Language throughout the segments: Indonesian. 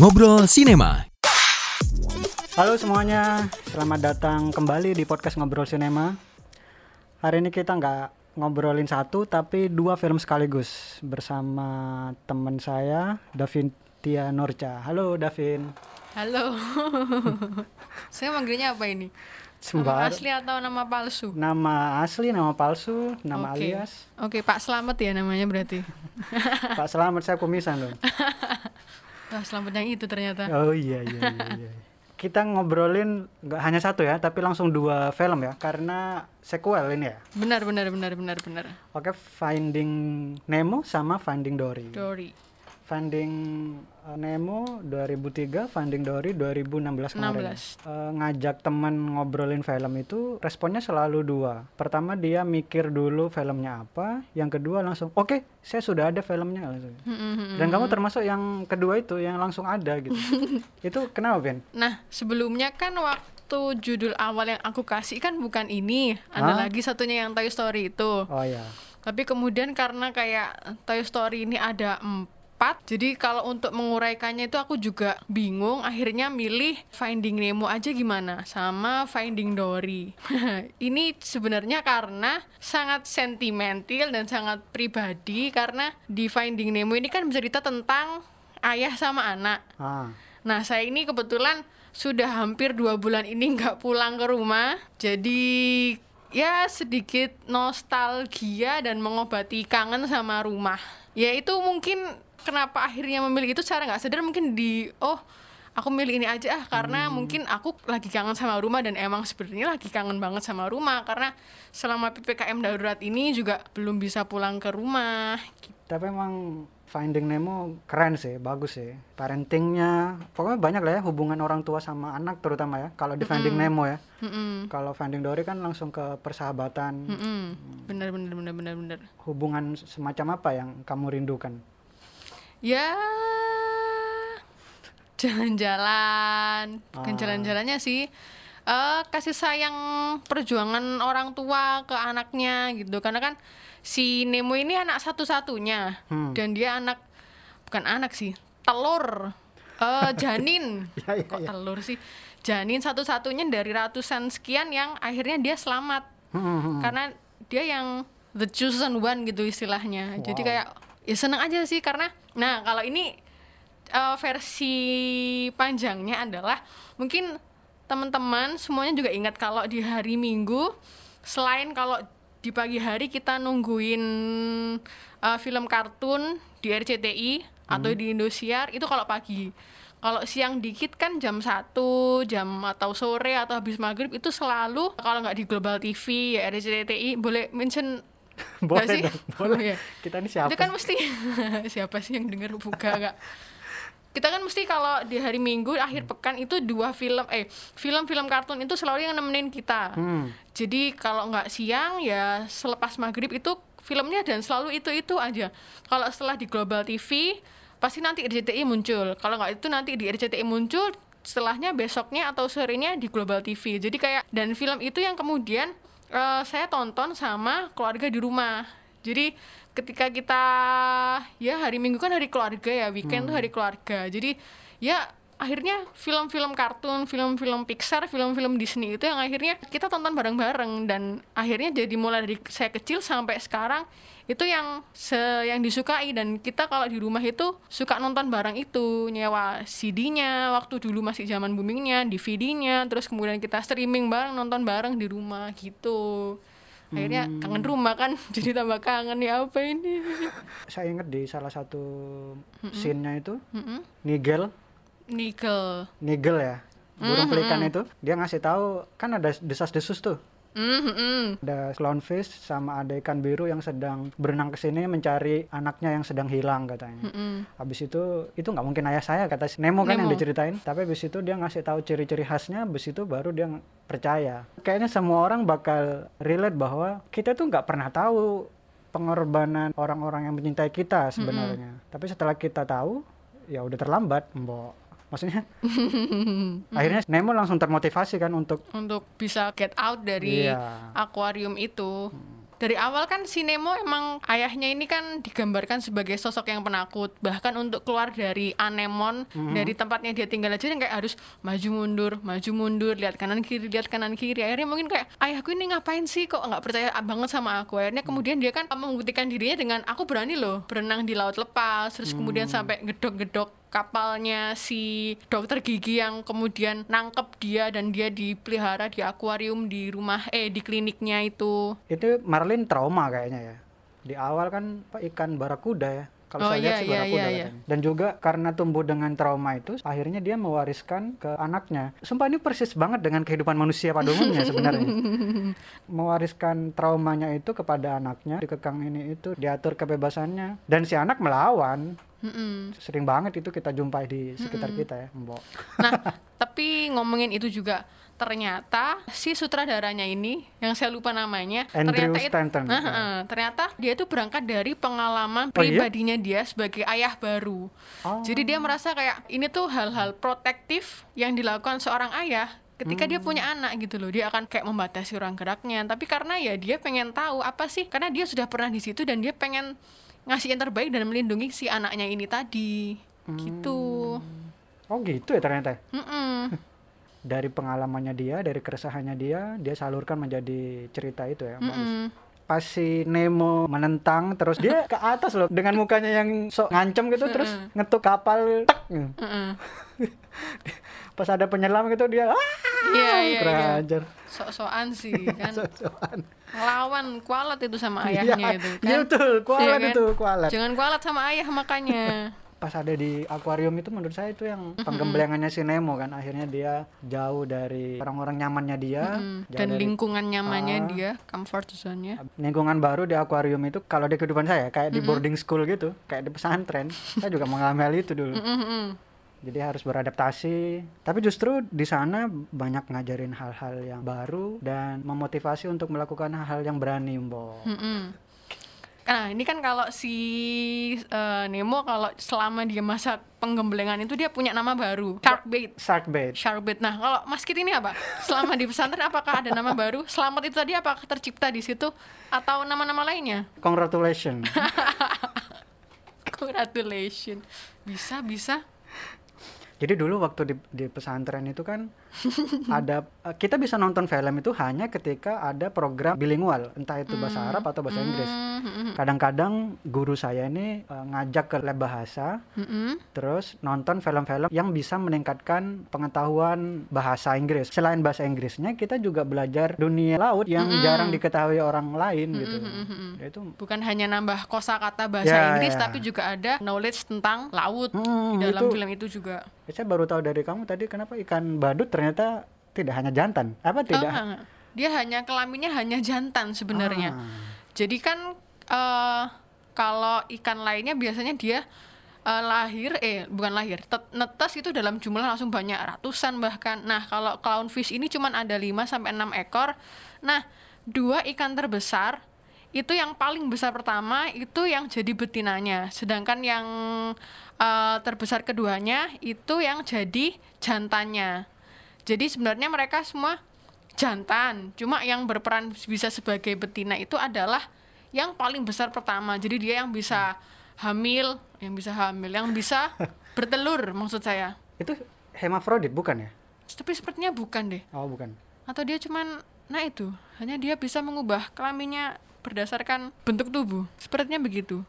Ngobrol Sinema. Halo semuanya, selamat datang kembali di podcast Ngobrol Sinema. Hari ini kita nggak ngobrolin satu, tapi dua film sekaligus bersama teman saya, Davin Tia Norca. Halo Davin. Halo. Saya manggilnya apa ini? Nama Sembar. asli atau nama palsu? Nama asli, nama palsu, nama Oke. alias. Oke, Pak Slamet ya namanya berarti. Pak Selamat, saya kumisan loh. Wah, Slamet yang itu ternyata. Oh iya iya iya. iya. Kita ngobrolin nggak hanya satu ya, tapi langsung dua film ya, karena sequel ini ya. Benar, benar, benar, benar, benar. Oke, Finding Nemo sama Finding Dory. Dory. Finding uh, Nemo 2003, Finding Dory 2016 kemarin. 16. Uh, ngajak teman ngobrolin film itu responnya selalu dua. Pertama dia mikir dulu filmnya apa, yang kedua langsung oke saya sudah ada filmnya langsung. Hmm, Dan kamu termasuk yang kedua itu yang langsung ada gitu. itu kenapa Ben? Nah, sebelumnya kan waktu judul awal yang aku kasih kan bukan ini. Ada Hah? lagi satunya yang Toy Story itu. Oh ya. Tapi kemudian karena kayak Toy Story ini ada empat, jadi kalau untuk menguraikannya itu aku juga bingung. Akhirnya milih Finding Nemo aja gimana, sama Finding Dory. ini sebenarnya karena sangat sentimental dan sangat pribadi karena di Finding Nemo ini kan bercerita tentang ayah sama anak. Ah. Nah, saya ini kebetulan sudah hampir dua bulan ini nggak pulang ke rumah, jadi ya sedikit nostalgia dan mengobati kangen sama rumah. Ya itu mungkin kenapa akhirnya memilih itu secara nggak sadar mungkin di oh aku milih ini aja ah karena mungkin aku lagi kangen sama rumah dan emang sebenarnya lagi kangen banget sama rumah karena selama ppkm darurat ini juga belum bisa pulang ke rumah. Tapi emang Finding Nemo keren sih, bagus sih. Parentingnya, pokoknya banyak lah ya hubungan orang tua sama anak terutama ya. Kalau di Finding Nemo ya. Mm-mm. Kalau Finding Dory kan langsung ke persahabatan. Mm-mm. Bener bener bener bener bener. Hubungan semacam apa yang kamu rindukan? Ya jalan-jalan, bukan Ah. jalan-jalannya sih. eh kasih sayang perjuangan orang tua ke anaknya gitu. Karena kan si Nemo ini anak satu-satunya Hmm. dan dia anak bukan anak sih, telur. eh janin. Ya, ya, Kok ya. telur sih? Janin satu-satunya dari ratusan sekian yang akhirnya dia selamat Hmm, hmm, hmm. karena dia yang the chosen one gitu istilahnya jadi Wow. kayak ya seneng aja sih karena nah kalau ini eh, versi panjangnya adalah mungkin teman-teman semuanya juga ingat kalau di hari Minggu selain kalau di pagi hari kita nungguin eh, film kartun di RCTI atau di Indosiar itu kalau pagi. Kalau siang dikit kan jam 1, jam atau sore atau habis maghrib itu selalu kalau nggak di Global TV ya RCTI boleh mention boleh sih? dong, boleh. Oh, iya. Kita ini siapa? itu kan mesti siapa sih yang denger buka nggak kita kan mesti kalau di hari Minggu akhir pekan itu dua film eh film-film kartun itu selalu yang nemenin kita Hmm. jadi kalau nggak siang ya selepas maghrib itu filmnya dan selalu itu itu aja kalau setelah di Global TV pasti nanti RCTI muncul kalau nggak itu nanti di RCTI muncul setelahnya besoknya atau sorenya di Global TV jadi kayak dan film itu yang kemudian eh, saya tonton sama keluarga di rumah. Jadi ketika kita ya hari Minggu kan hari keluarga ya weekend tuh hari keluarga. Jadi ya akhirnya film-film kartun, film-film Pixar, film-film Disney itu yang akhirnya kita tonton bareng-bareng dan akhirnya jadi mulai dari saya kecil sampai sekarang itu yang se yang disukai dan kita kalau di rumah itu suka nonton bareng itu nyewa CD-nya waktu dulu masih zaman boomingnya DVD-nya terus kemudian kita streaming bareng nonton bareng di rumah gitu. Akhirnya kangen rumah kan jadi tambah kangen ya apa ini? Saya ingat di salah satu scene-nya itu Mm-mm. Nigel, Nickel Nigel ya. Burung Mhm. pelikan itu dia ngasih tahu kan ada desas-desus tuh. Mm-mm. Ada clownfish sama ada ikan biru yang sedang berenang ke sini mencari anaknya yang sedang hilang katanya. Mm-mm. Habis itu itu nggak mungkin ayah saya kata si Nemo kan yang Nemo. diceritain. Tapi habis itu dia ngasih tahu ciri-ciri khasnya, habis itu baru dia percaya. Kayaknya semua orang bakal relate bahwa kita tuh nggak pernah tahu pengorbanan orang-orang yang mencintai kita sebenarnya. Tapi setelah kita tahu, ya udah terlambat, mbok. Maksudnya? Akhirnya Nemo langsung termotivasi kan untuk untuk bisa get out dari Iya. akuarium itu. dari awal kan si Nemo emang ayahnya ini kan digambarkan sebagai sosok yang penakut. Bahkan untuk keluar dari anemon Mhm. dari tempatnya dia tinggal aja yang kayak harus maju mundur maju mundur lihat kanan kiri lihat kanan kiri. Akhirnya mungkin kayak ayahku ini ngapain sih? Kok nggak percaya banget sama aku? Akhirnya kemudian dia kan membuktikan dirinya dengan aku berani loh berenang di laut lepas. Terus kemudian sampai gedok-gedok kapalnya si dokter gigi yang kemudian nangkep dia dan dia dipelihara di akuarium di rumah eh di kliniknya itu Itu Marlin trauma kayaknya ya. Di awal kan ikan barakuda ya. Kalau Oh, saya lihat iya, sih iya, iya, iya. Dan juga karena tumbuh dengan trauma itu, akhirnya dia mewariskan ke anaknya. Sumpah ini persis banget dengan kehidupan manusia pada umumnya sebenarnya. mewariskan traumanya itu kepada anaknya, dikekang ini itu, diatur kebebasannya. Dan si anak melawan. Mm-mm. Sering banget itu kita jumpai di sekitar kita ya, Mbok. Nah, tapi ngomongin itu juga ternyata si sutradaranya ini yang saya lupa namanya Andrew ternyata itu-. Nah, eh, ternyata dia itu berangkat dari pengalaman Oh, iya? pribadinya dia sebagai ayah baru. Oh. Jadi dia merasa kayak ini tuh hal-hal protektif yang dilakukan seorang ayah ketika dia punya anak gitu loh dia akan kayak membatasi ruang geraknya tapi karena ya dia pengen tahu apa sih karena dia sudah pernah di situ dan dia pengen ngasih yang terbaik dan melindungi si anaknya ini tadi gitu Oh gitu ya ternyata. Mm-mm. Dari pengalamannya dia, dari keresahannya dia, dia salurkan menjadi cerita itu ya. Mbak. Mm-mm. Pas si Nemo menentang terus dia ke atas loh dengan mukanya yang sok ngancem gitu terus ngetuk kapal tek. Mm-mm. Pas ada penyelam gitu dia ah Iya iya kurang iya. Sok-sokan sih kan. Sok-sokan. Ngelawan kualat itu sama ayahnya Iya, itu iya kan. betul, kualat Iya kan? itu, kualat. Jangan kualat sama ayah makanya. Pas ada di akuarium itu menurut saya itu yang penggemblengannya si Nemo kan akhirnya dia jauh dari orang-orang nyamannya dia, Mm. jauh Dan dari lingkungan nyamannya Ah. dia, comfort zone-nya. lingkungan baru di akuarium itu kalau di kehidupan saya kayak di boarding school gitu, kayak di pesantren. saya juga mengalami hal itu dulu. Mm-mm. Jadi harus beradaptasi. Tapi justru di sana banyak ngajarin hal-hal yang baru dan memotivasi untuk melakukan hal-hal yang berani, Mbok. Mm-mm. Nah, ini kan kalau si eh, Nemo kalau selama dia masa penggemblengan itu dia punya nama baru, Sharkbait. Sharkbait. Sharkbait. Nah, kalau Mas Kit ini apa? Selama di pesantren apakah ada nama baru? Selamat itu tadi apakah tercipta di situ atau nama-nama lainnya? Congratulations. Congratulations. Bisa, bisa. Jadi dulu waktu di, di pesantren itu kan ada eh, kita bisa nonton film itu hanya ketika ada program bilingual, entah itu bahasa Arab atau bahasa Inggris. Mm-mm. Kadang-kadang guru saya ini eh, ngajak ke lab bahasa, Mm-mm. terus nonton film-film yang bisa meningkatkan pengetahuan bahasa Inggris. Selain bahasa Inggrisnya, kita juga belajar dunia laut yang jarang diketahui orang lain gitu. Ya, itu Bukan hanya nambah kosakata bahasa Ya, Inggris ya. tapi juga ada knowledge tentang laut Hmm, di dalam itu- film itu juga. saya baru tahu dari kamu tadi kenapa ikan badut ternyata tidak hanya jantan. Apa tidak? enggak. Dia hanya kelaminnya hanya jantan sebenarnya. Ah. Jadi kan eh, kalau ikan lainnya biasanya dia eh, lahir eh bukan lahir, netas itu dalam jumlah langsung banyak ratusan bahkan. Nah, kalau clownfish ini cuman ada 5 sampai 6 ekor. Nah, dua ikan terbesar itu yang paling besar pertama itu yang jadi betinanya, sedangkan yang eh, terbesar keduanya itu yang jadi jantannya. Jadi sebenarnya mereka semua jantan, cuma yang berperan bisa sebagai betina itu adalah yang paling besar pertama. Jadi dia yang bisa hamil, yang bisa hamil, yang bisa bertelur maksud saya. Itu hermafrodit bukan ya? Tapi sepertinya bukan deh. Oh, bukan. Atau dia cuman nah itu, hanya dia bisa mengubah kelaminnya berdasarkan bentuk tubuh. Sepertinya begitu.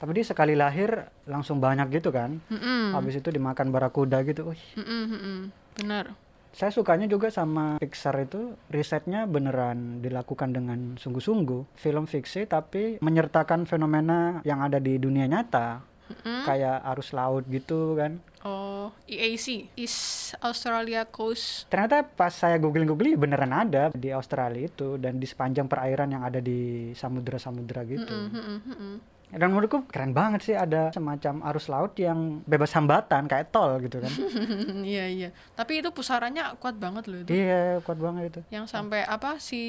Tapi dia sekali lahir langsung banyak gitu kan? Mm-mm. Habis itu dimakan barakuda gitu. Wih, Mm-mm, mm-mm. Benar. Saya sukanya juga sama Pixar itu risetnya beneran dilakukan dengan sungguh-sungguh. Film fiksi tapi menyertakan fenomena yang ada di dunia nyata. Mm-mm. Kayak arus laut gitu kan. Oh, EAC, East Australia Coast. Ternyata pas saya googling-googling beneran ada di Australia itu dan di sepanjang perairan yang ada di samudra-samudra gitu. Mm-mm. Dan menurutku keren banget sih ada semacam arus laut yang bebas hambatan kayak tol gitu kan. Iya iya. Tapi itu pusarannya kuat banget loh itu. iya, kuat banget itu. Yang sampai apa si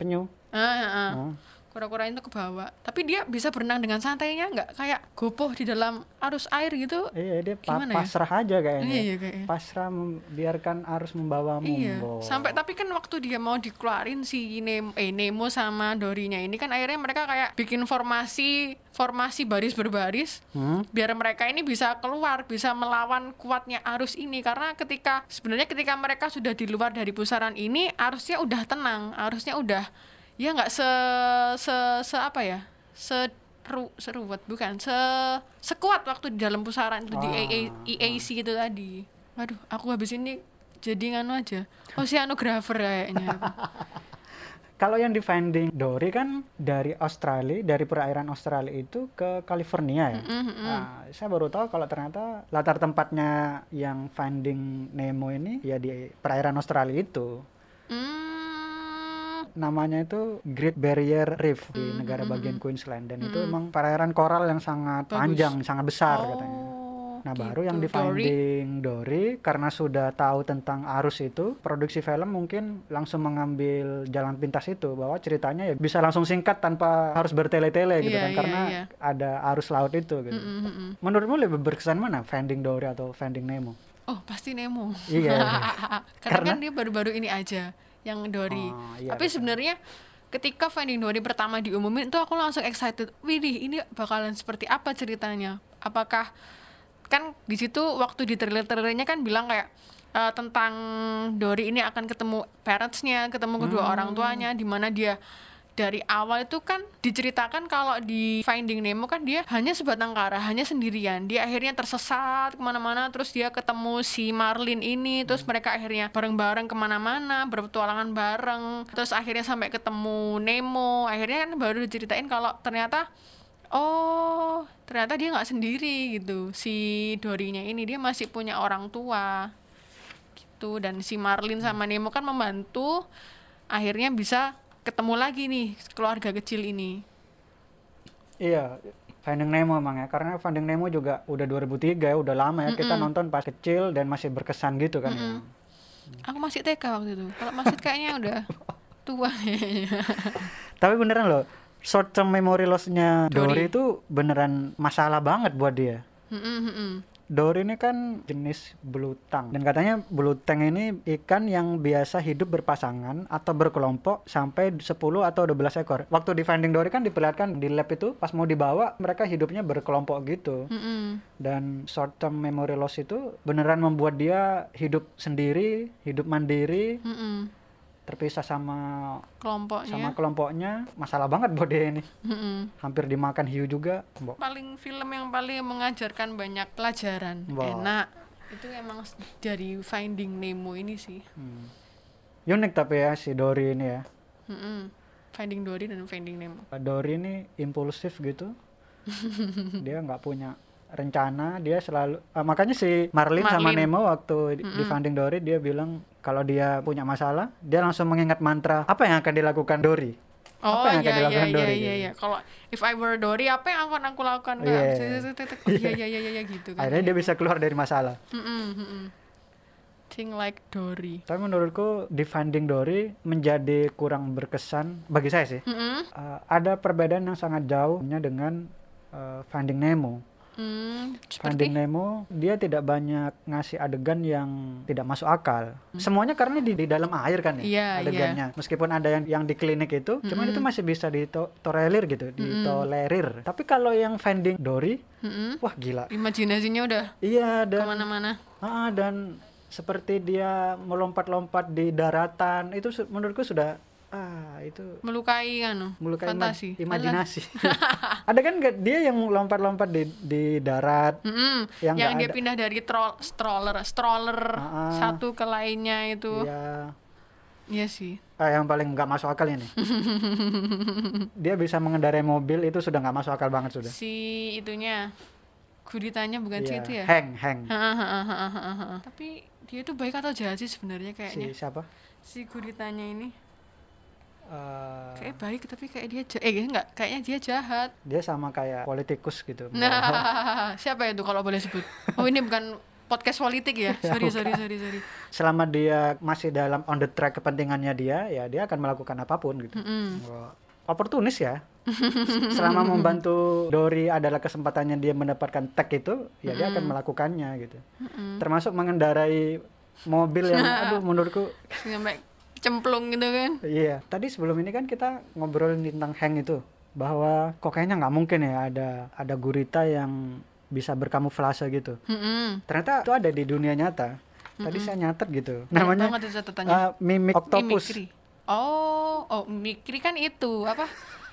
Penyu. ah, ah, ah. Oh. Kura-kura itu ke bawah tapi dia bisa berenang dengan santainya nggak kayak gopoh di dalam arus air gitu Iya, dia pa- Gimana ya? pasrah aja kayaknya. iya iya kayaknya Pasrah membiarkan arus membawamu. Iya, Bo. sampai tapi kan waktu dia mau dikeluarin si Nemo, eh, Nemo sama Dorinya ini kan akhirnya mereka kayak bikin formasi formasi baris berbaris Hmm? biar mereka ini bisa keluar, bisa melawan kuatnya arus ini karena ketika sebenarnya ketika mereka sudah di luar dari pusaran ini arusnya udah tenang, arusnya udah ya nggak se, se se apa ya seru seruat bukan se sekuat waktu di dalam pusaran itu di Ah, AA EAC itu tadi. Waduh, aku habis ini jadi nganu aja oceanographer kayaknya. aku. Kalau yang di Finding Dory kan dari Australia, dari perairan Australia itu ke California ya. Mm, mm, mm. Nah, saya baru tahu kalau ternyata latar tempatnya yang Finding Nemo ini ya di perairan Australia itu. Hmm, Namanya itu Great Barrier Reef di Mm, negara mm, bagian mm. Queensland dan itu Mm. emang perairan koral yang sangat Bagus. panjang, sangat besar katanya. oh, Nah, gitu. baru yang di Dory. Finding Dory karena sudah tahu tentang arus itu, produksi film mungkin langsung mengambil jalan pintas itu bahwa ceritanya ya bisa langsung singkat tanpa harus bertele-tele gitu Iya, kan iya, karena iya. ada arus laut itu gitu. Mm, mm, mm. Menurutmu lebih berkesan mana Finding Dory atau Finding Nemo? Oh, pasti Nemo. Iya. Karena, Karena- kan dia baru-baru ini aja yang Dory. Oh, iya, Tapi sebenarnya ketika Finding Dory pertama diumumin itu aku langsung excited. Widih, ini bakalan seperti apa ceritanya? Apakah kan di situ waktu di trailer-trailernya kan bilang kayak eh, tentang Dory ini akan ketemu parentsnya, ketemu kedua Hmm. orang tuanya, di mana dia dari awal itu kan diceritakan kalau di Finding Nemo kan dia hanya sebatang kara, hanya sendirian. Dia akhirnya tersesat ke mana-mana, terus dia ketemu si Marlin ini, terus mereka akhirnya bareng-bareng ke mana-mana, berpetualangan bareng, terus akhirnya sampai ketemu Nemo. Akhirnya kan baru diceritain kalau ternyata oh ternyata dia nggak sendiri gitu si Dorinya ini dia masih punya orang tua gitu dan si Marlin sama Nemo kan membantu akhirnya bisa ketemu lagi nih keluarga kecil ini Iya, Finding Nemo emang ya. Karena Finding Nemo juga udah 2003 ya, udah lama ya. Kita Mm-mm. nonton pas kecil dan masih berkesan gitu kan ya. aku masih TK waktu itu kalau masih kayaknya udah tua. Tapi beneran loh, short term memory loss-nya Dory. Dory itu beneran masalah banget buat dia. Mm-mm, mm-mm. Dory ini kan jenis belutang dan katanya belutang ini ikan yang biasa hidup berpasangan atau berkelompok sampai 10 atau 12 ekor. Waktu di Finding Dory kan diperlihatkan di lab itu pas mau dibawa mereka hidupnya berkelompok gitu. Mm-mm. Dan short term memory loss itu beneran membuat dia hidup sendiri, hidup mandiri, Mm-mm. Terpisah sama kelompoknya sama kelompoknya. Masalah banget buat dia ini. Mm-mm. Hampir dimakan hiu juga. Mbok. paling film yang paling mengajarkan banyak pelajaran Wah. enak itu emang dari Finding Nemo ini sih Hmm. Unik tapi ya si Dory ini ya. Mm-mm. Finding Dory dan Finding Nemo Dory ini impulsif gitu. dia nggak punya rencana, dia selalu ah, makanya si Marlin, sama. Nemo waktu di, di Finding Dory dia bilang kalau dia punya masalah, dia langsung mengingat mantra apa yang akan dilakukan Dory. Oh Apa yang akan iya iya dilakukan iya Dory iya iya. Kalau if I were Dory apa yang akan aku lakukan? Iya. Oh, Iya iya iya iya gitu kan. Akhirnya dia bisa keluar dari masalah. Mm-mm. Think like Dory. Tapi menurutku di Finding Dory menjadi kurang berkesan bagi saya sih. Mm-mm. Uh, ada perbedaan yang sangat jauhnya dengan uh, Finding Nemo. Hmm, Finding Nemo dia tidak banyak ngasih adegan yang tidak masuk akal. Semuanya karena di, di dalam air kan ya Hmm. Iya, adegannya. Meskipun ada yang yang di klinik itu, cuman itu masih bisa ditolerir gitu, ditolerir. Tapi kalau yang Finding Dory, Mm-mm. wah gila. imajinasinya udah Iya dan ke mana-mana. ah, dan seperti dia melompat-lompat di daratan itu menurutku sudah ah itu Melukai kan melukai ima- fantasi. imajinasi. ada kan nggak dia yang lompat-lompat di di darat Mm-mm. Yang Yang, nggak dia ada- pindah dari troll, stroller, stroller Ah, ah. satu ke lainnya itu. ya Iya sih. Ah, yang paling nggak masuk akal ini. dia bisa mengendarai mobil itu sudah nggak masuk akal banget sudah. Si itunya guritanya bukan si Iya, itu ya? Heng, Heng. Hahaha. Tapi dia itu baik atau jahat sih sebenarnya Si kayaknya. siapa? Si guritanya ini Eh, kayak baik tapi kayak dia jahat. Eh enggak, kayaknya dia jahat. dia sama kayak politikus gitu. Nah, siapa itu kalau boleh sebut? Oh, ini bukan podcast politik ya. Sorry, sorry, sorry, sorry. Selama dia masih dalam on the track kepentingannya dia, ya dia akan melakukan apa pun gitu. Mm-mm. Wah, oportunis ya. Selama membantu Dori adalah kesempatannya dia mendapatkan tag itu, ya dia akan melakukannya gitu. Termasuk mengendarai mobil yang aduh menurutku cemplung gitu kan iya. Tadi sebelum ini kan kita ngobrolin tentang Hank itu bahwa kok kayaknya nggak mungkin ya ada ada gurita yang bisa berkamuflase gitu. Mm-mm. Ternyata itu ada di dunia nyata. Tadi saya nyatet gitu. Namanya uh, mimik octopus. Mimikri. Oh, oh mimikri kan itu apa?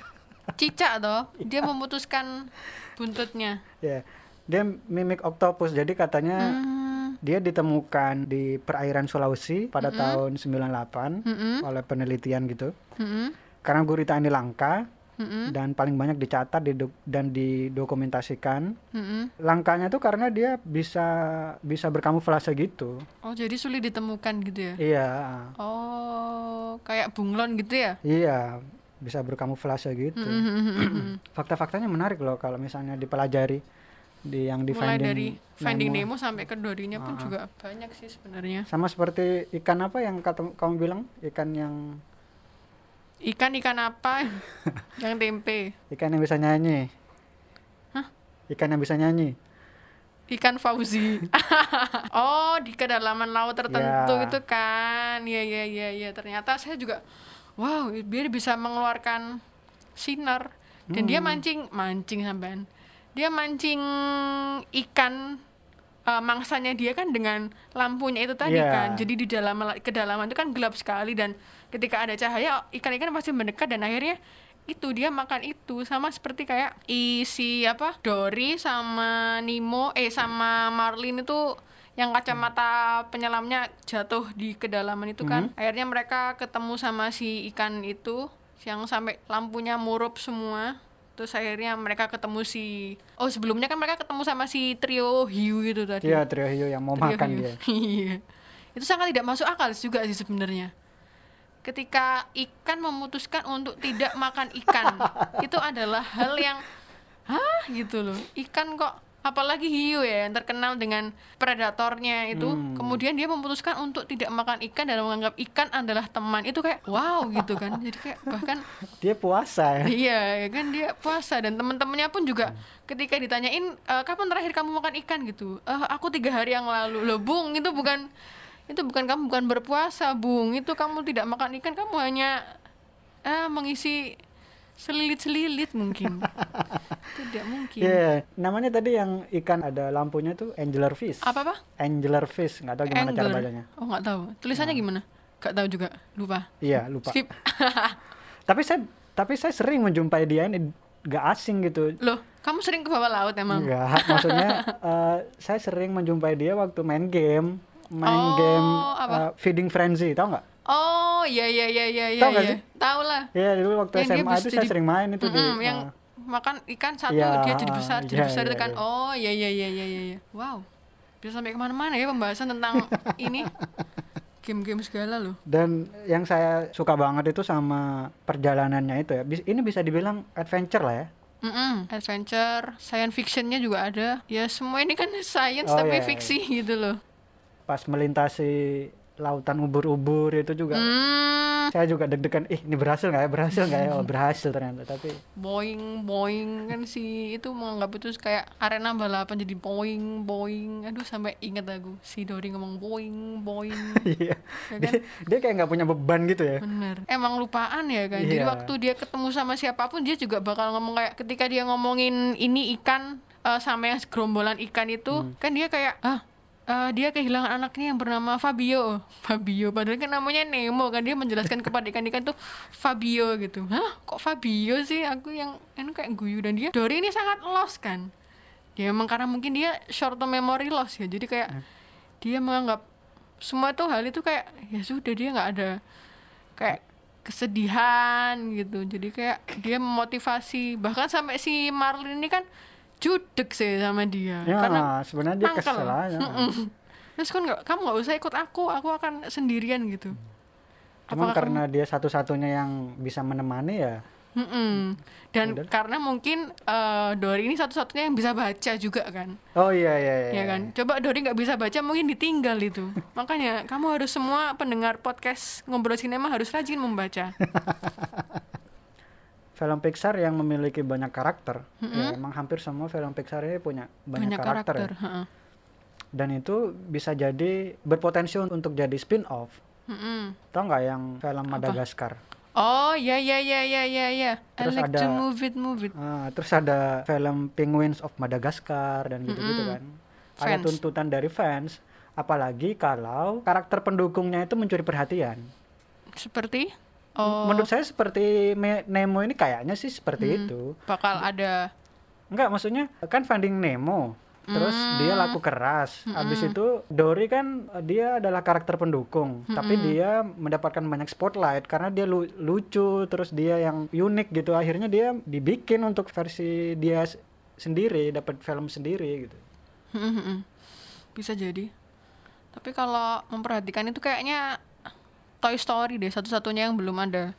Cicak toh. Dia memutuskan buntutnya. Ya. Dia mimik octopus. Jadi katanya Hmm. Dia ditemukan di perairan Sulawesi pada tahun 98 Mm-mm. oleh penelitian gitu. Mm-mm. Karena gurita ini langka Mm-mm. dan paling banyak dicatat dan didokumentasikan. Mm-mm. Langkanya tuh karena dia bisa bisa berkamuflase gitu. Oh, jadi sulit ditemukan gitu ya? Iya. Oh, kayak bunglon gitu ya? Iya, bisa berkamuflase gitu. Mm-mm. Fakta-faktanya menarik loh kalau misalnya dipelajari di yang di Mulai Finding dari Finding Nemo. Nemo sampai ke Dorinya pun juga banyak sih sebenarnya. Sama seperti ikan apa yang kata, kamu bilang? Ikan yang Ikan ikan apa? yang tempe. ikan yang bisa nyanyi. Hah? Ikan yang bisa nyanyi. Ikan Fauzi. oh, di kedalaman laut tertentu Ya. itu kan. Iya, iya, iya, iya. Ternyata saya juga wow, dia bisa mengeluarkan sinar dan dia mancing, mancing sampean. Dia mancing ikan eh, mangsanya dia kan dengan lampunya itu tadi Ya. kan. Jadi di dalam kedalaman itu kan gelap sekali dan ketika ada cahaya ikan-ikan pasti mendekat dan akhirnya itu dia makan itu sama seperti kayak isi apa Dory sama Nemo eh sama Marlin itu yang kacamata penyelamnya jatuh di kedalaman itu kan akhirnya mereka ketemu sama si ikan itu yang sampai lampunya murup semua terus akhirnya mereka ketemu si oh sebelumnya kan mereka ketemu sama si trio hiu itu tadi Iya, trio hiu yang mau Trio makan hiu. dia. Iya. Itu sangat tidak masuk akal juga sih sebenarnya. Ketika ikan memutuskan untuk tidak makan ikan, itu adalah hal yang hah gitu loh. Ikan kok apalagi hiu ya yang terkenal dengan predatornya itu, Hmm. kemudian dia memutuskan untuk tidak makan ikan dan menganggap ikan adalah teman. Itu kayak wow gitu kan. Jadi kayak bahkan Dia puasa ya. Iya, ya kan dia puasa dan teman-temannya pun juga ketika ditanyain "E, kapan terakhir kamu makan ikan gitu, "Eh, aku tiga hari yang lalu loh bung itu bukan itu bukan kamu bukan berpuasa bung itu kamu tidak makan ikan kamu hanya eh, mengisi selilit-selilit mungkin tidak mungkin Iya, namanya tadi yang ikan ada lampunya tuh anglerfish. apa apa Anglerfish, nggak tahu gimana cara Angler. bacanya. oh nggak tahu tulisannya gimana nggak tahu juga lupa Iya, lupa. skip Tapi saya tapi saya sering menjumpai dia ini nggak asing gitu. loh kamu sering ke bawah laut emang Enggak, maksudnya eh, saya sering menjumpai dia waktu main game, main Oh, game apa? eh, Feeding Frenzy, tau nggak? oh iya iya iya iya iya Tahu iya. sih? tahu lah Iya, dulu waktu Yang SMA itu saya sering main itu di Mm-mm, yang eh, makan ikan satu Iya, dia jadi besar jadi iya, besar iya, itu kan iya. oh iya iya iya iya iya iya. wow bisa sampai ke mana-mana ya pembahasan tentang ini game-game segala loh dan yang saya suka banget itu sama perjalanannya itu ya. Ini bisa dibilang adventure lah ya. Mm-mm, adventure science fictionnya juga ada ya semua ini kan science Oh, tapi iya, iya. fiksi gitu loh Pas melintasi lautan ubur-ubur itu juga hmm, saya juga deg-degan ih ini berhasil nggak ya berhasil nggak ya oh, berhasil ternyata tapi boing boing kan si itu menganggap itu kayak arena balapan jadi boing boing aduh sampai inget aku si Dori ngomong boing boing iya Ya kan? dia, dia kayak nggak punya beban gitu ya Bener. Emang lupaan ya kan. Jadi Iya. waktu dia ketemu sama siapa pun dia juga bakal ngomong kayak ketika dia ngomongin ini ikan eh, sama yang gerombolan ikan itu Hmm. kan dia kayak ah eh, dia kehilangan anaknya yang bernama Fabio. Fabio padahal kan namanya Nemo kan dia menjelaskan kepada ikan-ikan tuh Fabio gitu. Hah, kok Fabio sih? Aku yang ini kayak guyu dan dia Dori ini sangat lost kan. Ya emang karena mungkin dia short term memory loss ya. Jadi kayak Hmm. dia menganggap semua tuh hal itu kayak ya sudah dia nggak ada kayak kesedihan gitu jadi kayak dia memotivasi bahkan sampai si Marlin ini kan judek sih sama dia. Ya karena sebenarnya dia kesel aja. Terus kan nggak kamu nggak usah ikut aku aku akan sendirian gitu. Cuman Apakah karena dia satu-satunya yang bisa menemani ya. Mm-mm. dan Udah. karena mungkin eh, Dori ini satu-satunya yang bisa baca juga kan. Oh iya iya iya, ya kan? Coba Dori nggak bisa baca mungkin ditinggal itu. Makanya kamu harus semua pendengar podcast ngobrol sinema harus rajin membaca film Pixar yang memiliki banyak karakter. Ya, emang hampir semua film Pixar ini punya banyak, banyak karakter. karakter, ya. Dan itu bisa jadi berpotensi untuk jadi spin-off. Mm-mm. Tau nggak yang film Madagaskar? oh ya ya ya ya ya ya I Terus like to ada- move it move it Ah, terus ada film Penguins of Madagascar dan gitu-gitu kan. Ada Fans. tuntutan dari fans, apalagi kalau karakter pendukungnya itu mencuri perhatian. seperti oh Menurut saya seperti Nemo ini kayaknya sih seperti Hmm. itu. bakal ada Enggak, maksudnya kan Finding Nemo. Terus dia laku keras. Habis itu Dory kan dia adalah karakter pendukung, tapi dia mendapatkan banyak spotlight karena dia lu- lucu, terus dia yang unik gitu. Akhirnya dia dibikin untuk versi dia sendiri, dapat film sendiri gitu. Mm-mm. bisa jadi tapi kalau memperhatikan itu kayaknya Toy Story deh satu-satunya yang belum ada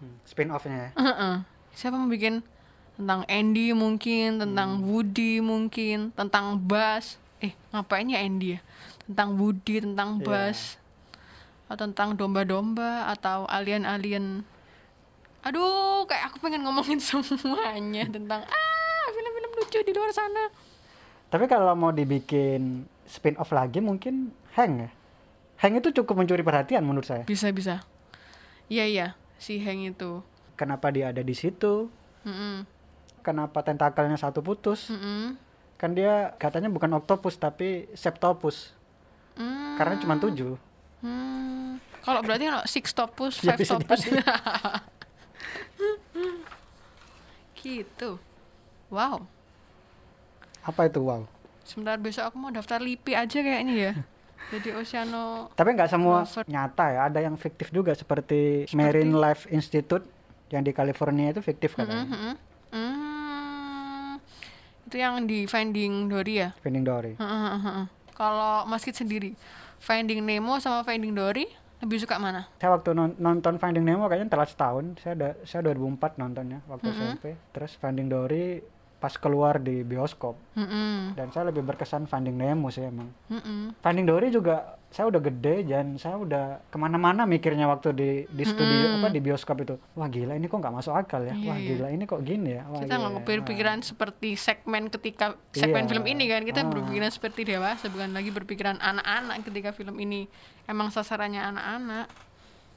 Hmm, Spin-off-nya ya. Heeh. siapa mau bikin tentang Andy mungkin tentang Woody mungkin tentang Buzz eh ngapain ya Andy ya tentang Woody tentang Iya. Buzz atau tentang domba-domba atau alien-alien aduh kayak aku pengen ngomongin semuanya tentang ah film-film lucu di luar sana Tapi kalau mau dibikin spin-off lagi mungkin Hank ya. Hank itu cukup mencuri perhatian menurut saya. bisa bisa iya iya si Hank itu Kenapa dia ada di situ? Mm-mm. Kenapa tentakelnya satu putus? Mm-mm. Kan dia katanya bukan octopus tapi septopus. Mm. Karena cuma tujuh. Hmm. Kalau berarti kalau six topus, Ya, five bisa topus. gitu. Wow. Apa itu wow? Sebentar besok aku mau daftar LIPI aja kayaknya ya. Jadi Oceano Tapi nggak semua Lover. nyata ya. Ada yang fiktif juga seperti, Marine Life Institute yang di California itu fiktif katanya. Mm-mm. Hmm. Itu yang di Finding Dory ya? Finding Dory. Heeh. Kalau Mas Kit sendiri, Finding Nemo sama Finding Dory lebih suka mana? Saya waktu non- nonton Finding Nemo kayaknya telat setahun. Saya ada saya 2004 nontonnya waktu SMP. Terus Finding Dory pas keluar di bioskop. Mm-mm. Dan saya lebih berkesan Finding Nemo sih emang. Mm-mm. Finding Dory juga saya udah gede dan saya udah ke mana-mana mikirnya waktu di di studio apa di bioskop itu. Wah gila ini kok nggak masuk akal ya. Wah iya. gila ini kok gini ya. Wah, kita nggak berpikiran seperti segmen ketika segmen Iya. film ini kan kita Ah. berpikiran seperti dewasa bukan lagi berpikiran anak-anak ketika film ini emang sasarannya anak-anak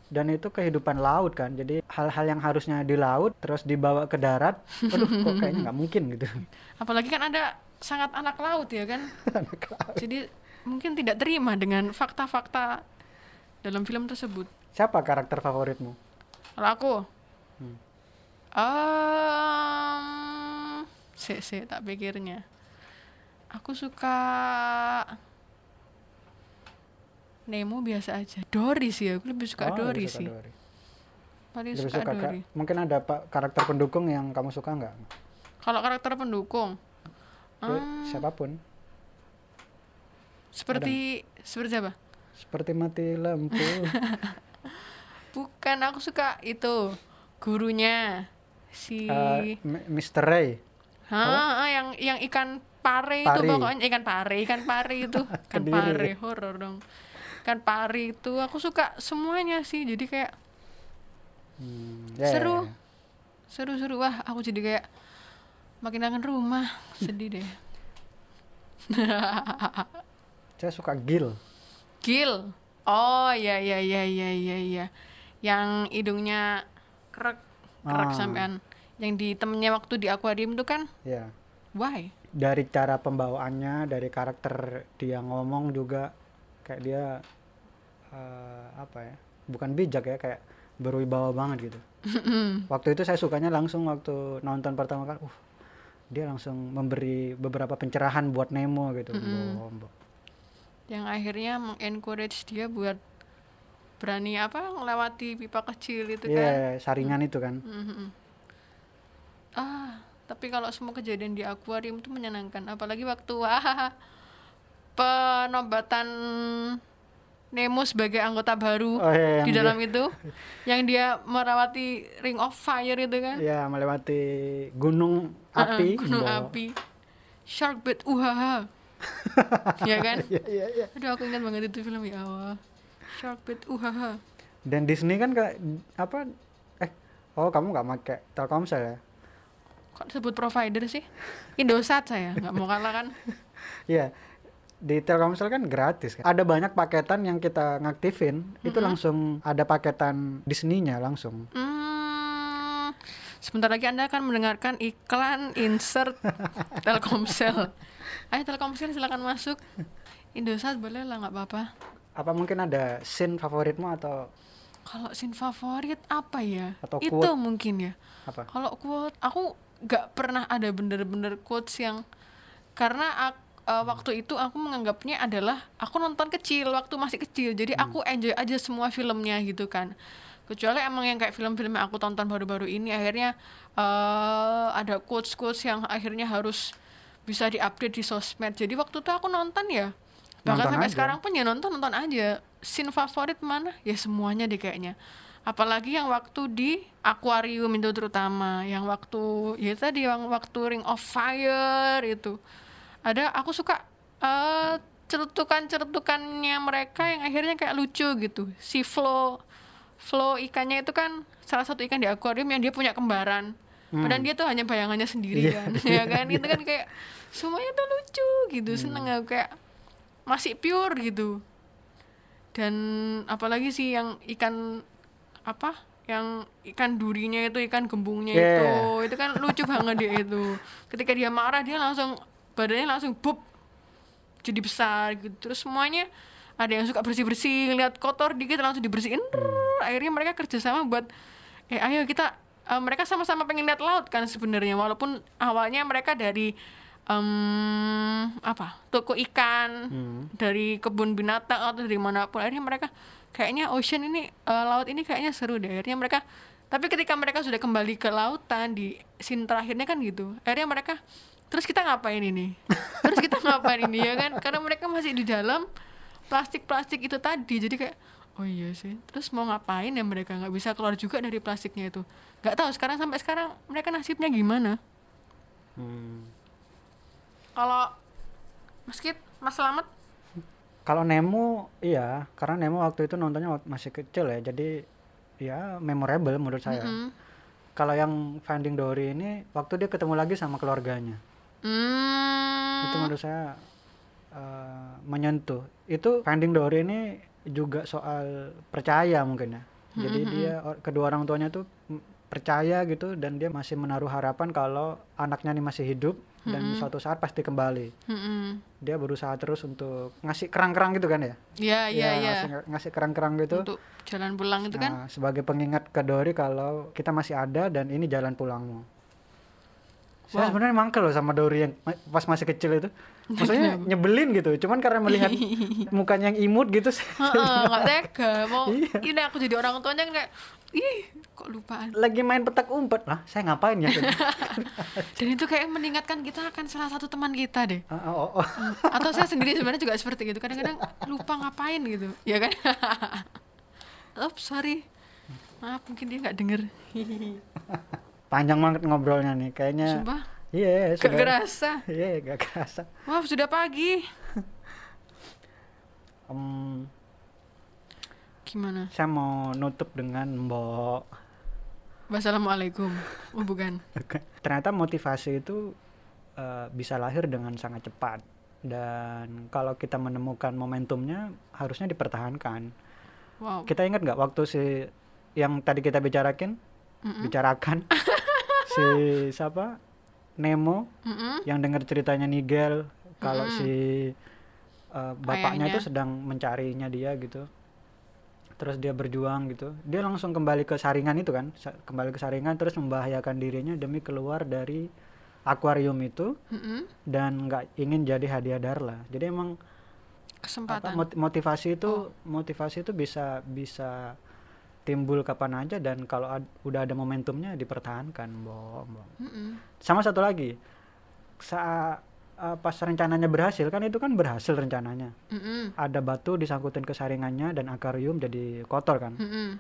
dan itu kehidupan laut kan. Jadi hal-hal yang harusnya di laut terus dibawa ke darat aduh kok kayaknya nggak mungkin gitu. Apalagi kan ada sangat anak laut ya kan? Jadi mungkin tidak terima dengan fakta-fakta dalam film tersebut. Siapa karakter favoritmu? Kalau aku? Hmm. um, sih sih tak pikirnya. Aku suka Nemo biasa aja. Dory sih aku lebih suka Oh, Dory lebih suka sih. Dory. paling Lebih suka, suka ka- Dory. mungkin ada pak karakter pendukung yang kamu suka nggak? Kalau karakter pendukung? Ya, hmm, siapa pun. Seperti seperti apa seperti mati lampu. Bukan aku suka itu gurunya si Eh, M- Mr. Ray. Hah, ah, yang yang ikan pare itu Pari. pokoknya ikan pare, ikan pare itu. Ikan pare horor dong. Ikan pare itu aku suka semuanya sih. Jadi kayak Hmm, ya, Seru. ya, ya. seru-seru wah, aku jadi kayak makin kangen rumah. Sedih deh. saya suka Gil Gil. Oh, ya ya ya ya ya ya. Yang hidungnya krek krek Ah. sampean. Yang di temennya waktu di akuarium itu kan ya why? dari cara pembawaannya dari karakter dia ngomong juga kayak dia eh, apa ya bukan bijak ya kayak berwibawa banget gitu. Waktu itu saya sukanya langsung waktu nonton pertama kali uh dia langsung memberi beberapa pencerahan buat Nemo gitu Bombok. yang akhirnya mengencourage dia buat berani apa ngelewati pipa kecil itu Iya, kan? saringan itu kan. Ah tapi kalau semua kejadian di akuarium itu menyenangkan apalagi waktu wah penobatan Nemo sebagai anggota baru oh iya yang di dia- dalam itu yang dia merawati ring of fire itu kan ya melewati gunung api gunung Bo- api shark bait uhaha ya kan Iya, iya, iya. aduh aku ingat banget itu film ya Allah shark bait uhaha dan Disney kan kayak apa eh Oh, kamu nggak pakai Telkomsel ya? Kok disebut provider sih? Indosat saya, nggak mau kalah kan? Iya. Di Telkomsel kan gratis kan. Ada banyak paketan yang kita ngaktifin, itu langsung ada paketan Disney-nya langsung. Hmm, sebentar lagi Anda akan mendengarkan iklan insert Telkomsel. Ayo Telkomsel silakan masuk. Indosat boleh lah nggak apa-apa. Apa mungkin ada scene favoritmu atau Kalau scene favorit apa ya? Atau Itu quote. mungkin ya. apa? Kalau quote, aku nggak pernah ada bener-bener quotes yang karena ak- eh, waktu itu aku menganggapnya adalah aku nonton kecil waktu masih kecil, jadi aku enjoy aja semua filmnya gitu kan. Kecuali emang yang kayak film-film yang aku tonton baru-baru ini akhirnya eh, ada quotes-quotes yang akhirnya harus bisa diupdate di sosmed. Jadi waktu itu aku nonton ya. Bahkan Nonton sampai aja. sekarang pun ya nonton nonton aja. Scene favorit mana? Ya semuanya deh kayaknya. Apalagi yang waktu di akuarium itu terutama. Yang waktu ya tadi yang waktu Ring of Fire itu ada aku suka eh cerutukan-cerutukannya mereka yang akhirnya kayak lucu gitu. Si Flo Flo ikannya itu kan salah satu ikan di akuarium yang dia punya kembaran. Padahal dia tuh hanya bayangannya sendiri Iya. kan ya kan? Itu kan kayak semuanya tuh lucu gitu seneng aku kayak masih pure gitu. Dan apalagi sih yang ikan apa? Yang ikan durinya itu ikan gembungnya Yeah. itu. itu kan lucu banget dia itu. Ketika dia marah dia langsung badannya langsung bup jadi besar gitu. Terus semuanya ada yang suka bersih bersih lihat kotor dikit langsung dibersihin. Drrrr. akhirnya mereka kerjasama buat eh ayo kita eh, mereka sama-sama pengen lihat laut kan sebenarnya. Walaupun awalnya mereka dari em, apa toko ikan Hmm. dari kebun binatang atau dari mana pun. Akhirnya mereka kayaknya ocean ini eh, laut ini kayaknya seru deh. Akhirnya mereka tapi ketika mereka sudah kembali ke lautan di scene terakhirnya kan gitu akhirnya mereka terus kita ngapain ini? Terus kita ngapain ini ya kan? Karena mereka masih di dalam plastik-plastik itu tadi. Jadi kayak oh iya sih. Terus mau ngapain ya mereka? Nggak bisa keluar juga dari plastiknya itu. Nggak tahu sekarang sampai sekarang mereka nasibnya gimana? Hmm. kalau Mas Kit, Mas Selamat Kalau Nemo, iya, karena Nemo waktu itu nontonnya waktu masih kecil ya, jadi ya memorable menurut saya. Mm. Kalau yang Finding Dory ini, waktu dia ketemu lagi sama keluarganya, Hmm. itu menurut saya eh, menyentuh. Itu Finding Dory ini juga soal percaya mungkin ya. Jadi dia or- kedua orang tuanya tuh percaya gitu dan dia masih menaruh harapan kalau anaknya ini masih hidup dan suatu saat pasti kembali. Mm-mm. Dia berusaha terus untuk ngasih kerang-kerang gitu kan ya? Iya, iya, iya. ngasih, ngasih kerang-kerang gitu. Untuk jalan pulang itu kan. Nah, sebagai pengingat ke Dori kalau kita masih ada dan ini jalan pulangmu. Saya sebenarnya mangkel loh sama Dori yang pas masih kecil itu. Maksudnya nyebelin gitu. Cuman karena melihat mukanya yang imut gitu. saya nggak tega. Mau Iya. ini aku jadi orang tuanya kayak ih, kok lupaan. lagi main petak umpet lah. Saya ngapain ya? Dan itu kayak mengingatkan kita akan salah satu teman kita deh. Ah, oh, oh. Atau saya sendiri sebenarnya juga seperti itu. Kadang-kadang lupa ngapain gitu. Ya kan? Oops, sorry. Maaf, mungkin dia nggak denger. Panjang banget ngobrolnya nih. Kayaknya Sumpah, Iya, gak sudah. kerasa. Iya, gak kerasa. Maaf, sudah pagi. Em, Gimana? saya mau nutup dengan Mbok. Wassalamualaikum. Oh, bukan. ternyata motivasi itu eh, bisa lahir dengan sangat cepat dan kalau kita menemukan momentumnya harusnya dipertahankan Wow. kita ingat nggak waktu si yang tadi kita bicarakin bicarakan. Si siapa? Nemo Mm-mm. yang dengar ceritanya Nigel. Kalau si eh, bapaknya itu sedang mencarinya dia gitu. Terus dia berjuang gitu. Dia langsung kembali ke saringan itu kan. Sa- kembali ke saringan terus membahayakan dirinya demi keluar dari akuarium itu. Mm-mm. dan nggak ingin jadi hadiah Darla jadi emang apa, Kesempatan. mot- motivasi itu motivasi itu bisa bisa timbul kapan aja dan kalau ad- udah ada momentumnya dipertahankan Mbok, Mbok. Mm-mm. sama satu lagi saat eh, pas rencananya berhasil kan itu kan berhasil rencananya Mm-mm. ada batu disangkutin ke saringannya dan akuarium jadi kotor kan Mm-mm.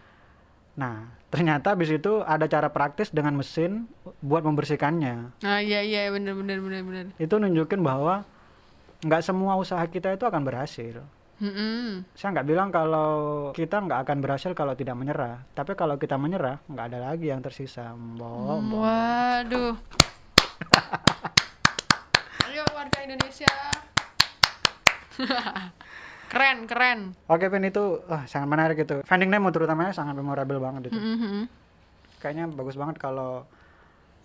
nah ternyata habis itu ada cara praktis dengan mesin buat membersihkannya Ah iya iya benar benar benar benar. itu nunjukin bahwa nggak semua usaha kita itu akan berhasil Mm-mm. Saya nggak bilang kalau kita nggak akan berhasil kalau tidak menyerah, tapi kalau kita menyerah nggak ada lagi yang tersisa. Mbok, mbok. Waduh. Ayo warga Indonesia. keren, keren. Oke, Pin itu ah, sangat menarik itu. Finding Nemo terutamanya sangat memorable banget itu. Mhm. Kayaknya bagus banget kalau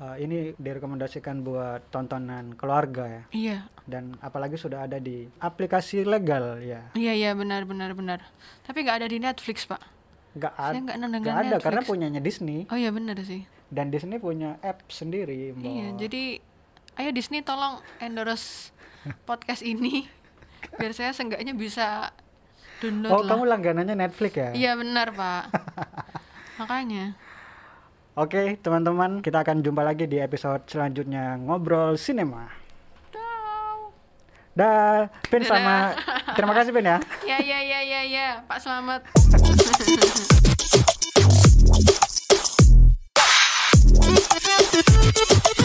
uh, ini direkomendasikan buat tontonan keluarga ya. Iya, Dan apalagi sudah ada di aplikasi legal ya. iya, iya, benar, benar, benar. Tapi nggak ada di Netflix, Pak. Nggak Saya ad- nggak nonton nggak ada Netflix. karena punyanya Disney Oh iya benar sih. dan Disney punya app sendiri. Mbok. Iya, jadi ayo Disney tolong endorse podcast ini biar saya seenggaknya bisa download Oh, lah. kamu langganannya Netflix ya? Iya benar, Pak. Makanya. Oke, teman-teman, kita akan jumpa lagi di episode selanjutnya ngobrol sinema. Dah, Pin Dadah. sama terima kasih Pin ya. Ya ya ya ya ya, Pak Selamat.